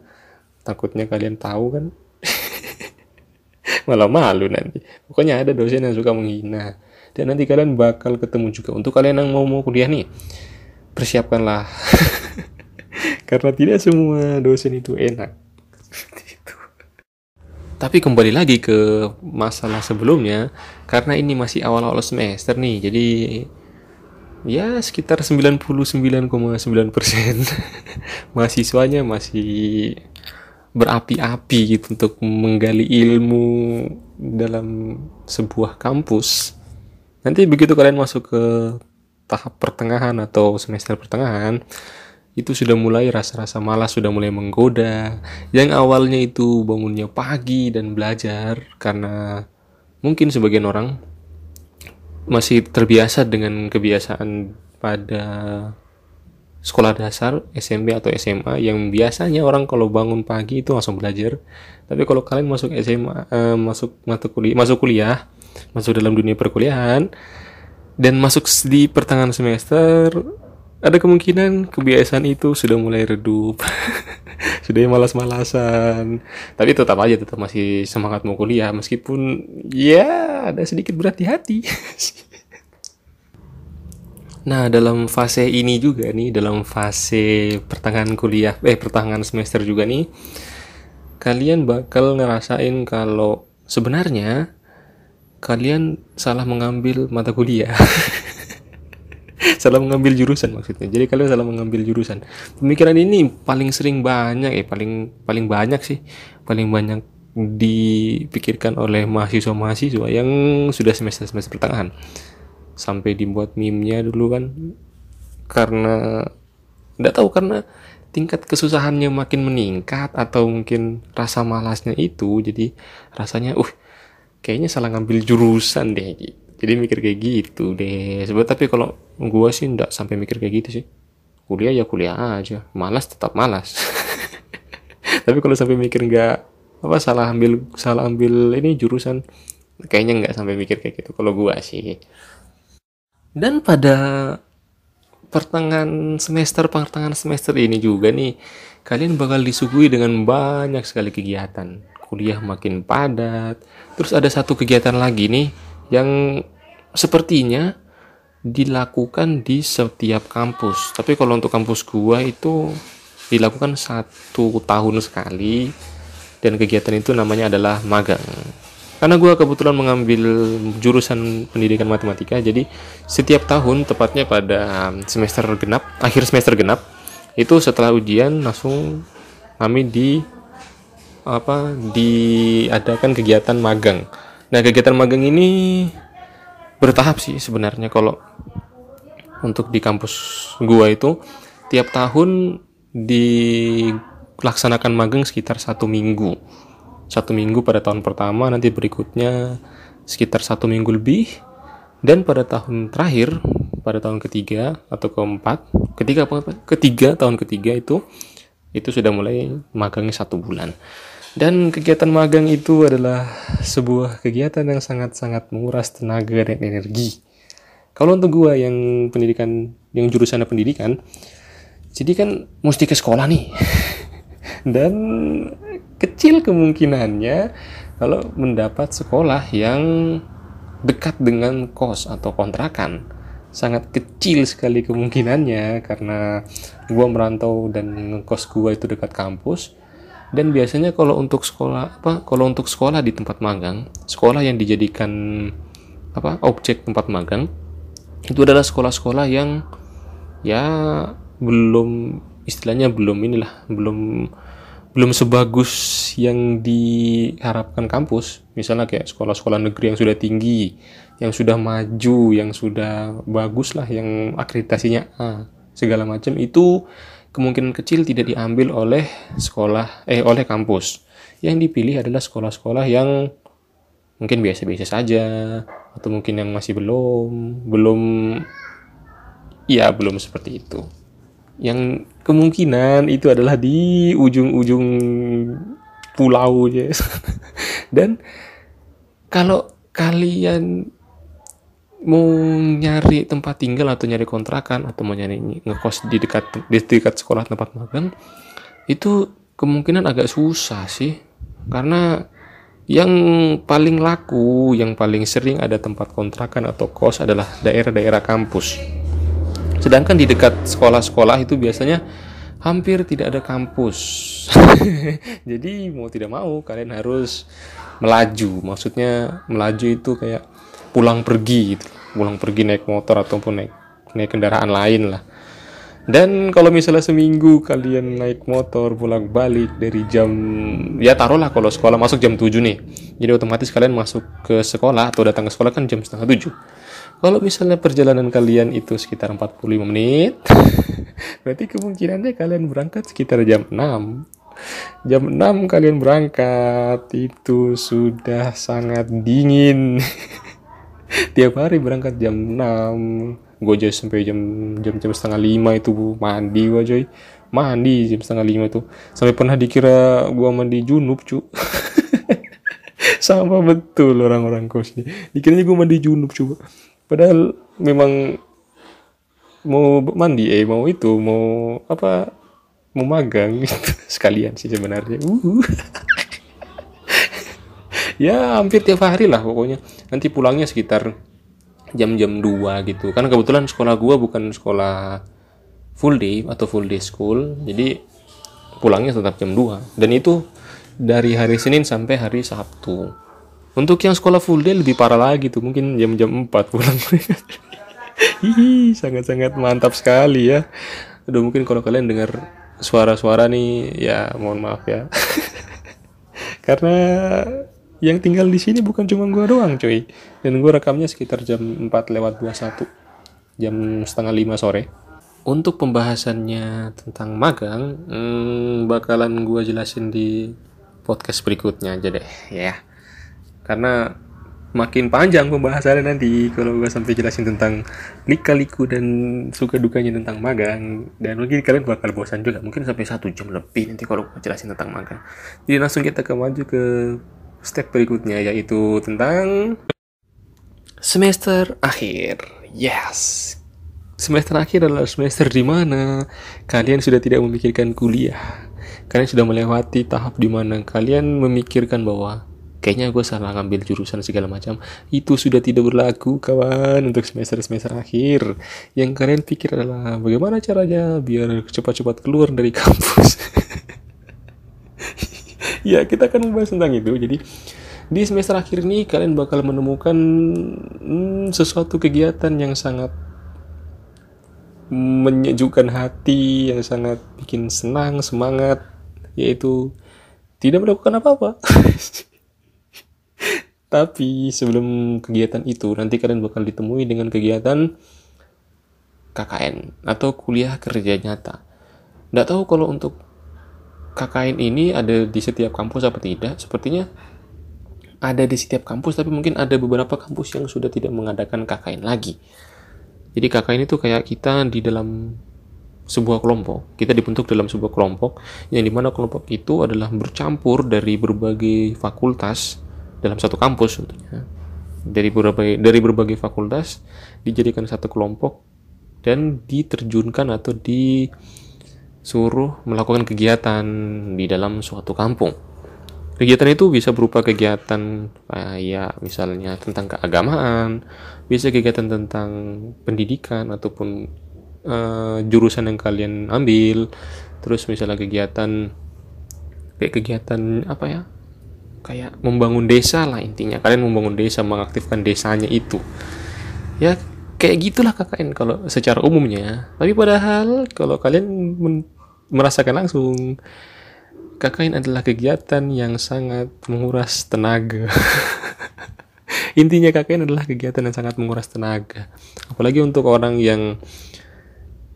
Speaker 1: Takutnya kalian tahu kan? Malah malu nanti. Pokoknya ada dosen yang suka menghina. Dan nanti kalian bakal ketemu juga. Untuk kalian yang mau mau kuliah nih persiapkanlah. Karena tidak semua dosen itu enak tapi kembali lagi ke masalah sebelumnya karena ini masih awal-awal semester nih jadi ya sekitar 99,9% mahasiswanya masih berapi-api gitu untuk menggali ilmu dalam sebuah kampus. Nanti begitu kalian masuk ke tahap pertengahan atau semester pertengahan, itu sudah mulai rasa-rasa malas sudah mulai menggoda. Yang awalnya itu bangunnya pagi dan belajar karena mungkin sebagian orang masih terbiasa dengan kebiasaan pada sekolah dasar, SMP atau SMA yang biasanya orang kalau bangun pagi itu langsung belajar. Tapi kalau kalian masuk SMA, eh, masuk mata kuliah, masuk kuliah, masuk dalam dunia perkuliahan dan masuk di pertengahan semester, ada kemungkinan kebiasaan itu sudah mulai redup. sudah malas-malasan. Tapi tetap aja tetap masih semangat mau kuliah meskipun ya ada sedikit berat di hati. Nah, dalam fase ini juga nih, dalam fase pertengahan kuliah, eh pertengahan semester juga nih, kalian bakal ngerasain kalau sebenarnya kalian salah mengambil mata kuliah. salah mengambil jurusan maksudnya. Jadi kalian salah mengambil jurusan. Pemikiran ini paling sering banyak ya, paling paling banyak sih, paling banyak dipikirkan oleh mahasiswa-mahasiswa yang sudah semester-semester pertengahan sampai dibuat meme-nya dulu kan karena tidak tahu karena tingkat kesusahannya makin meningkat atau mungkin rasa malasnya itu jadi rasanya uh kayaknya salah ngambil jurusan deh jadi mikir kayak gitu deh. Sebab tapi kalau gua sih ndak sampai mikir kayak gitu sih. Kuliah ya kuliah aja. Malas tetap malas. Tapi kalau sampai mikir nggak apa salah ambil salah ambil ini jurusan kayaknya nggak sampai mikir kayak gitu kalau gua sih. Dan pada pertengahan semester pertengahan semester ini juga nih kalian bakal disuguhi dengan banyak sekali kegiatan. Kuliah makin padat. Terus ada satu kegiatan lagi nih yang sepertinya dilakukan di setiap kampus. Tapi kalau untuk kampus gua itu dilakukan satu tahun sekali dan kegiatan itu namanya adalah magang. Karena gue kebetulan mengambil jurusan pendidikan matematika jadi setiap tahun tepatnya pada semester genap akhir semester genap itu setelah ujian langsung kami di apa diadakan kegiatan magang nah kegiatan magang ini bertahap sih sebenarnya kalau untuk di kampus gua itu. Tiap tahun dilaksanakan magang sekitar satu minggu. Satu minggu pada tahun pertama nanti berikutnya sekitar satu minggu lebih. Dan pada tahun terakhir pada tahun ketiga atau keempat ketiga apa? Ketiga tahun ketiga itu itu sudah mulai magangnya satu bulan dan kegiatan magang itu adalah sebuah kegiatan yang sangat-sangat menguras tenaga dan energi. Kalau untuk gua yang pendidikan yang jurusan pendidikan jadi kan mesti ke sekolah nih. Dan kecil kemungkinannya kalau mendapat sekolah yang dekat dengan kos atau kontrakan sangat kecil sekali kemungkinannya karena gua merantau dan ngekos gua itu dekat kampus dan biasanya kalau untuk sekolah apa kalau untuk sekolah di tempat magang sekolah yang dijadikan apa objek tempat magang itu adalah sekolah-sekolah yang ya belum istilahnya belum inilah belum belum sebagus yang diharapkan kampus. Misalnya kayak sekolah-sekolah negeri yang sudah tinggi yang sudah maju yang sudah bagus lah yang akreditasinya A segala macam itu kemungkinan kecil tidak diambil oleh sekolah eh oleh kampus. Yang dipilih adalah sekolah-sekolah yang mungkin biasa-biasa saja atau mungkin yang masih belum belum ya belum seperti itu. Yang kemungkinan itu adalah di ujung-ujung pulau ya dan kalau kalian mau nyari tempat tinggal atau nyari kontrakan atau mau nyari ngekos di dekat di dekat sekolah tempat magang itu kemungkinan agak susah sih karena yang paling laku, yang paling sering ada tempat kontrakan atau kos adalah daerah-daerah kampus. Sedangkan di dekat sekolah-sekolah itu biasanya hampir tidak ada kampus. Jadi mau tidak mau kalian harus melaju. Maksudnya melaju itu kayak pulang pergi gitu. Pulang pergi naik motor ataupun naik naik kendaraan lain lah dan kalau misalnya seminggu kalian naik motor pulang balik dari jam ya taruhlah kalau sekolah masuk jam 7 nih. Jadi otomatis kalian masuk ke sekolah atau datang ke sekolah kan jam setengah 7. Kalau misalnya perjalanan kalian itu sekitar 45 menit, berarti kemungkinannya kalian berangkat sekitar jam 6. Jam 6 kalian berangkat itu sudah sangat dingin. Tiap hari berangkat jam 6 gue aja sampai jam jam jam setengah lima itu mandi gue coy. Mandi jam setengah lima itu. Sampai pernah dikira gue mandi junub cu. Sama betul orang-orang kos ini. Dikiranya gue mandi junub coba padahal memang mau mandi eh mau itu mau apa mau magang. Sekalian sih sebenarnya. Uh. ya hampir tiap hari lah pokoknya. Nanti pulangnya sekitar jam-jam 2 gitu. Kan kebetulan sekolah gua bukan sekolah full day atau full day school. Jadi pulangnya tetap jam 2 dan itu dari hari Senin sampai hari Sabtu. Untuk yang sekolah full day lebih parah lagi tuh. Mungkin jam-jam 4 pulang. Sangat-sangat mantap sekali ya. Aduh mungkin kalau kalian dengar suara-suara nih ya mohon maaf ya. Karena yang tinggal di sini bukan cuma gua doang cuy. Dan gua rekamnya sekitar jam 4 lewat 21 jam setengah 5 sore. Untuk pembahasannya tentang magang hmm, bakalan gua jelasin di podcast berikutnya aja deh ya. Karena makin panjang pembahasannya nanti kalau gue sampai jelasin tentang lika-liku dan suka dukanya tentang magang. Dan mungkin kalian bakal bosan juga mungkin sampai satu jam lebih nanti kalau gue jelasin tentang magang. Jadi langsung kita ke maju ke step berikutnya yaitu tentang semester akhir. Yes. Semester akhir adalah semester di mana kalian sudah tidak memikirkan kuliah. Kalian sudah melewati tahap di mana kalian memikirkan bahwa kayaknya gue salah ngambil jurusan segala macam. Itu sudah tidak berlaku kawan untuk semester-semester akhir. Yang kalian pikir adalah bagaimana caranya biar cepat-cepat keluar dari kampus. ya kita akan membahas tentang itu jadi di semester akhir ini kalian bakal menemukan hmm, sesuatu kegiatan yang sangat menyejukkan hati yang sangat bikin senang semangat yaitu tidak melakukan apa-apa tapi sebelum kegiatan itu nanti kalian bakal ditemui dengan kegiatan KKN atau kuliah kerja nyata. Nggak tahu kalau untuk KKN ini ada di setiap kampus apa tidak? Sepertinya ada di setiap kampus tapi mungkin ada beberapa kampus yang sudah tidak mengadakan KKN lagi. Jadi KKN itu kayak kita di dalam sebuah kelompok. Kita dibentuk dalam sebuah kelompok yang di mana kelompok itu adalah bercampur dari berbagai fakultas dalam satu kampus tentunya. Dari berbagai dari berbagai fakultas dijadikan satu kelompok dan diterjunkan atau disuruh melakukan kegiatan di dalam suatu kampung Kegiatan itu bisa berupa kegiatan kayak misalnya tentang keagamaan, bisa kegiatan tentang pendidikan ataupun uh, jurusan yang kalian ambil. Terus misalnya kegiatan kayak kegiatan apa ya? Kayak membangun desa lah intinya. Kalian membangun desa, mengaktifkan desanya itu. Ya kayak gitulah KKN kalau secara umumnya. Tapi padahal kalau kalian merasakan langsung KKN adalah kegiatan yang sangat menguras tenaga. Intinya KKN adalah kegiatan yang sangat menguras tenaga. Apalagi untuk orang yang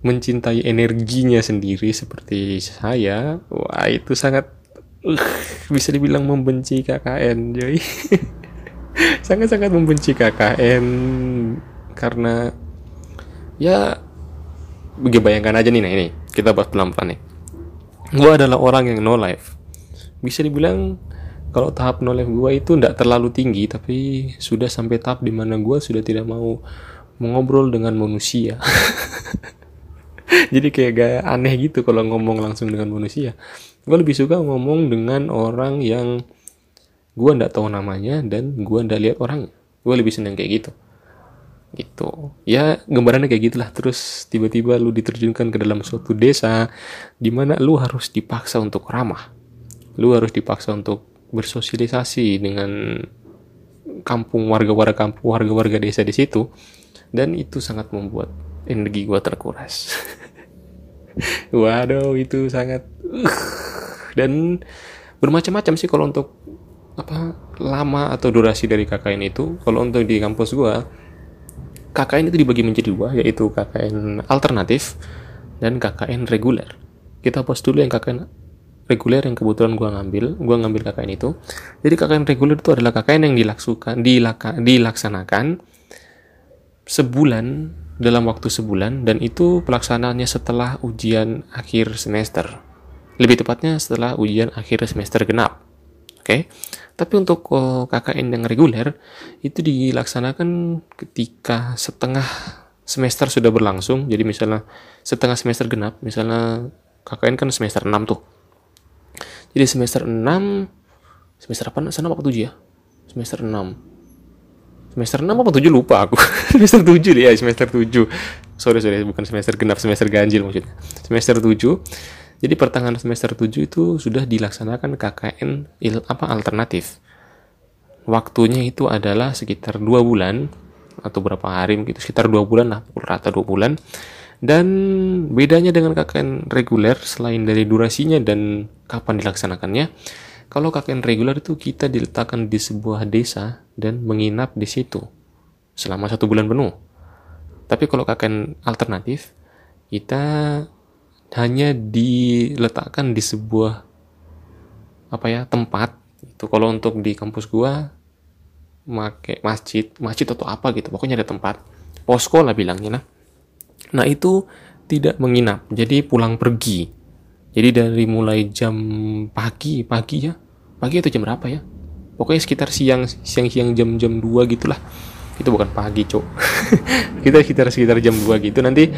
Speaker 1: mencintai energinya sendiri seperti saya, wah itu sangat uh, bisa dibilang membenci KKN, jadi Sangat-sangat membenci KKN karena ya bayangkan aja nih nah ini kita bahas pelan-pelan nih. Gue adalah orang yang no life. Bisa dibilang kalau tahap no life gue itu tidak terlalu tinggi tapi sudah sampai tahap di mana gue sudah tidak mau mengobrol dengan manusia. Jadi kayak gaya aneh gitu kalau ngomong langsung dengan manusia. Gue lebih suka ngomong dengan orang yang gue ndak tahu namanya dan gue ndak lihat orang gue lebih seneng kayak gitu gitu. Ya gambarannya kayak gitulah. Terus tiba-tiba lu diterjunkan ke dalam suatu desa di mana lu harus dipaksa untuk ramah. Lu harus dipaksa untuk bersosialisasi dengan kampung warga-warga kampung warga-warga desa di situ. Dan itu sangat membuat energi gua terkuras. Waduh itu sangat uh, dan bermacam-macam sih kalau untuk apa lama atau durasi dari KKN itu. Kalau untuk di kampus gua KKN itu dibagi menjadi dua, yaitu KKN alternatif dan KKN reguler. Kita post dulu yang KKN reguler yang kebetulan gua ngambil, gua ngambil KKN itu. Jadi KKN reguler itu adalah KKN yang dilaksukan, dilaka, dilaksanakan sebulan dalam waktu sebulan dan itu pelaksanaannya setelah ujian akhir semester. Lebih tepatnya setelah ujian akhir semester genap. Oke. Okay? Tapi untuk eh, KKN yang reguler itu dilaksanakan ketika setengah semester sudah berlangsung. Jadi misalnya setengah semester genap, misalnya KKN kan semester 6 tuh. Jadi semester 6 semester apa? Sana apa 7 ya? Semester 6. Semester 6 apa 7 lupa aku. semester 7 ya, semester 7. Sorry, sorry, bukan semester genap, semester ganjil maksudnya. Semester 7 jadi pertengahan semester 7 itu sudah dilaksanakan KKN il, apa alternatif. Waktunya itu adalah sekitar dua bulan atau berapa hari begitu sekitar dua bulan lah rata dua bulan dan bedanya dengan KKN reguler selain dari durasinya dan kapan dilaksanakannya kalau KKN reguler itu kita diletakkan di sebuah desa dan menginap di situ selama satu bulan penuh tapi kalau KKN alternatif kita hanya diletakkan di sebuah apa ya tempat itu kalau untuk di kampus gua make masjid masjid atau apa gitu pokoknya ada tempat. Posko lah bilangnya nah. Nah itu tidak menginap jadi pulang pergi. Jadi dari mulai jam pagi pagi ya. Pagi atau jam berapa ya? Pokoknya sekitar siang siang siang jam jam 2 gitulah. Itu bukan pagi cok. Kita sekitar sekitar jam 2 gitu. Nanti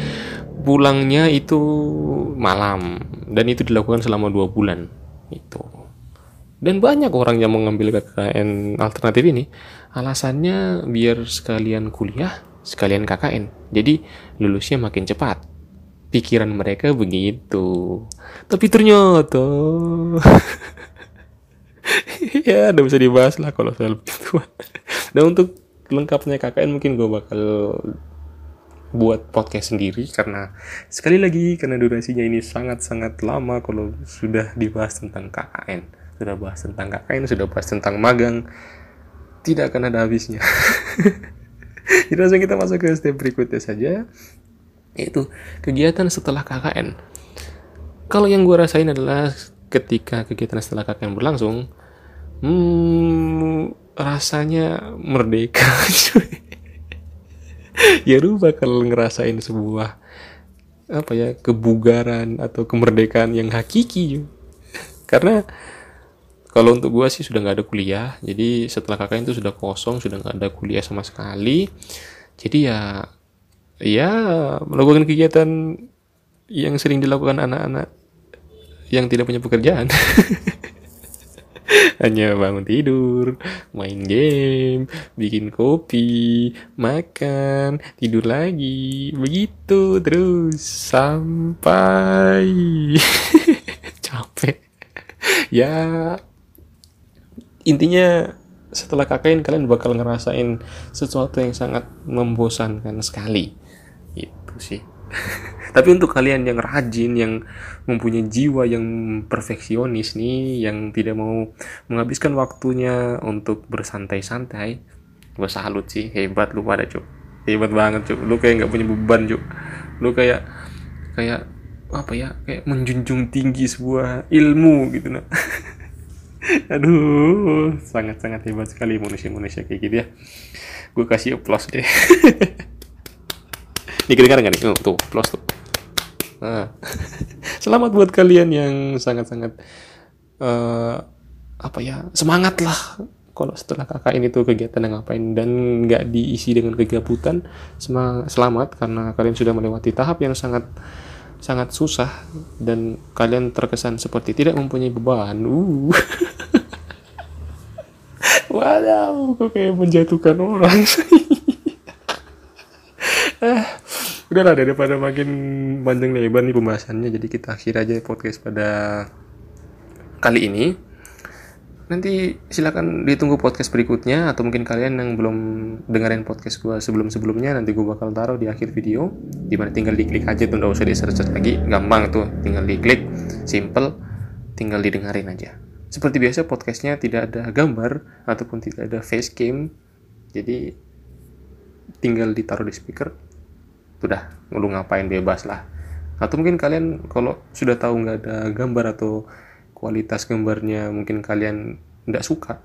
Speaker 1: pulangnya itu malam. Dan itu dilakukan selama dua bulan itu dan banyak orang yang mengambil KKN alternatif ini. Alasannya biar sekalian kuliah sekalian KKN. Jadi lulusnya makin cepat. Pikiran mereka begitu. Tapi ternyata ya udah bisa dibahas lah kalau soal begitu dan untuk lengkapnya KKN mungkin gue bakal buat podcast sendiri karena sekali lagi karena durasinya ini sangat-sangat lama kalau sudah dibahas tentang KKN sudah bahas tentang KKN sudah bahas tentang magang tidak akan ada habisnya. Jadi langsung kita masuk ke step berikutnya saja yaitu kegiatan setelah KKN kalau yang gue rasain adalah ketika kegiatan setelah KKN berlangsung hmm, rasanya merdeka ya lu bakal ngerasain sebuah apa ya kebugaran atau kemerdekaan yang hakiki cuy. karena kalau untuk gua sih sudah nggak ada kuliah. Jadi setelah kakak itu sudah kosong sudah nggak ada kuliah sama sekali. Jadi ya ya melakukan kegiatan yang sering dilakukan anak-anak yang tidak punya pekerjaan hanya bangun tidur main game bikin kopi makan tidur lagi. Begitu terus sampai. Capek. Ya intinya setelah kakain kalian bakal ngerasain sesuatu yang sangat membosankan sekali. Itu sih tapi untuk kalian yang rajin yang mempunyai jiwa yang perfeksionis nih yang tidak mau menghabiskan waktunya untuk bersantai-santai gue salut sih. Hebat lu pada cuk. Hebat banget cuk. Lu kayak nggak punya beban cuk. Lu kayak kayak apa ya kayak menjunjung tinggi sebuah ilmu gitu nah aduh sangat sangat hebat sekali manusia manusia kayak gitu ya. Gue kasih applause deh. Nih kedengaran gak nih? Oh, tuh, plus tuh. Nah. Selamat buat kalian yang sangat-sangat uh, apa ya semangat lah kalau setelah kakak ini tuh kegiatan yang ngapain dan nggak diisi dengan kegabutan selamat karena kalian sudah melewati tahap yang sangat sangat susah dan kalian terkesan seperti tidak mempunyai beban uh Waduh, kok kayak menjatuhkan orang sih. udahlah daripada makin panjang lebar nih pembahasannya jadi kita akhir aja podcast pada kali ini. Nanti silakan ditunggu podcast berikutnya atau mungkin kalian yang belum dengerin podcast gue sebelum sebelumnya nanti gue bakal taruh di akhir video di mana tinggal diklik aja tuh nggak usah di search lagi. Gampang tuh tinggal diklik. Simple tinggal didengarin aja. Seperti biasa podcastnya tidak ada gambar ataupun tidak ada face cam jadi tinggal ditaruh di speaker udah lu ngapain bebas lah. Atau mungkin kalian kalau sudah tahu nggak ada gambar atau kualitas gambarnya mungkin kalian nggak suka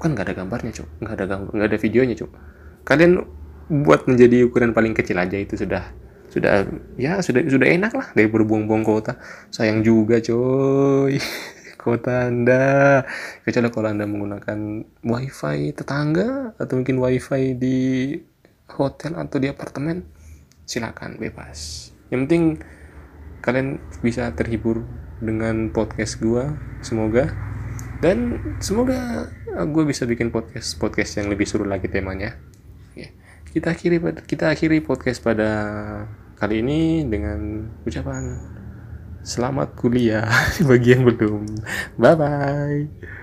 Speaker 1: kan nggak ada gambarnya cuk. Nggak ada gambar nggak ada videonya cuk. Kalian buat menjadi ukuran paling kecil aja itu sudah sudah ya sudah sudah enak lah dari berbuang-buang kota sayang juga coy. Kota anda. Kecuali kalau anda menggunakan wifi tetangga atau mungkin wifi di hotel atau di apartemen silakan bebas. Yang penting kalian bisa terhibur dengan podcast gue semoga. Dan semoga gue bisa bikin podcast podcast yang lebih seru lagi temanya. Kita akhiri kita akhiri podcast pada kali ini dengan ucapan selamat kuliah bagi yang belum. Bye bye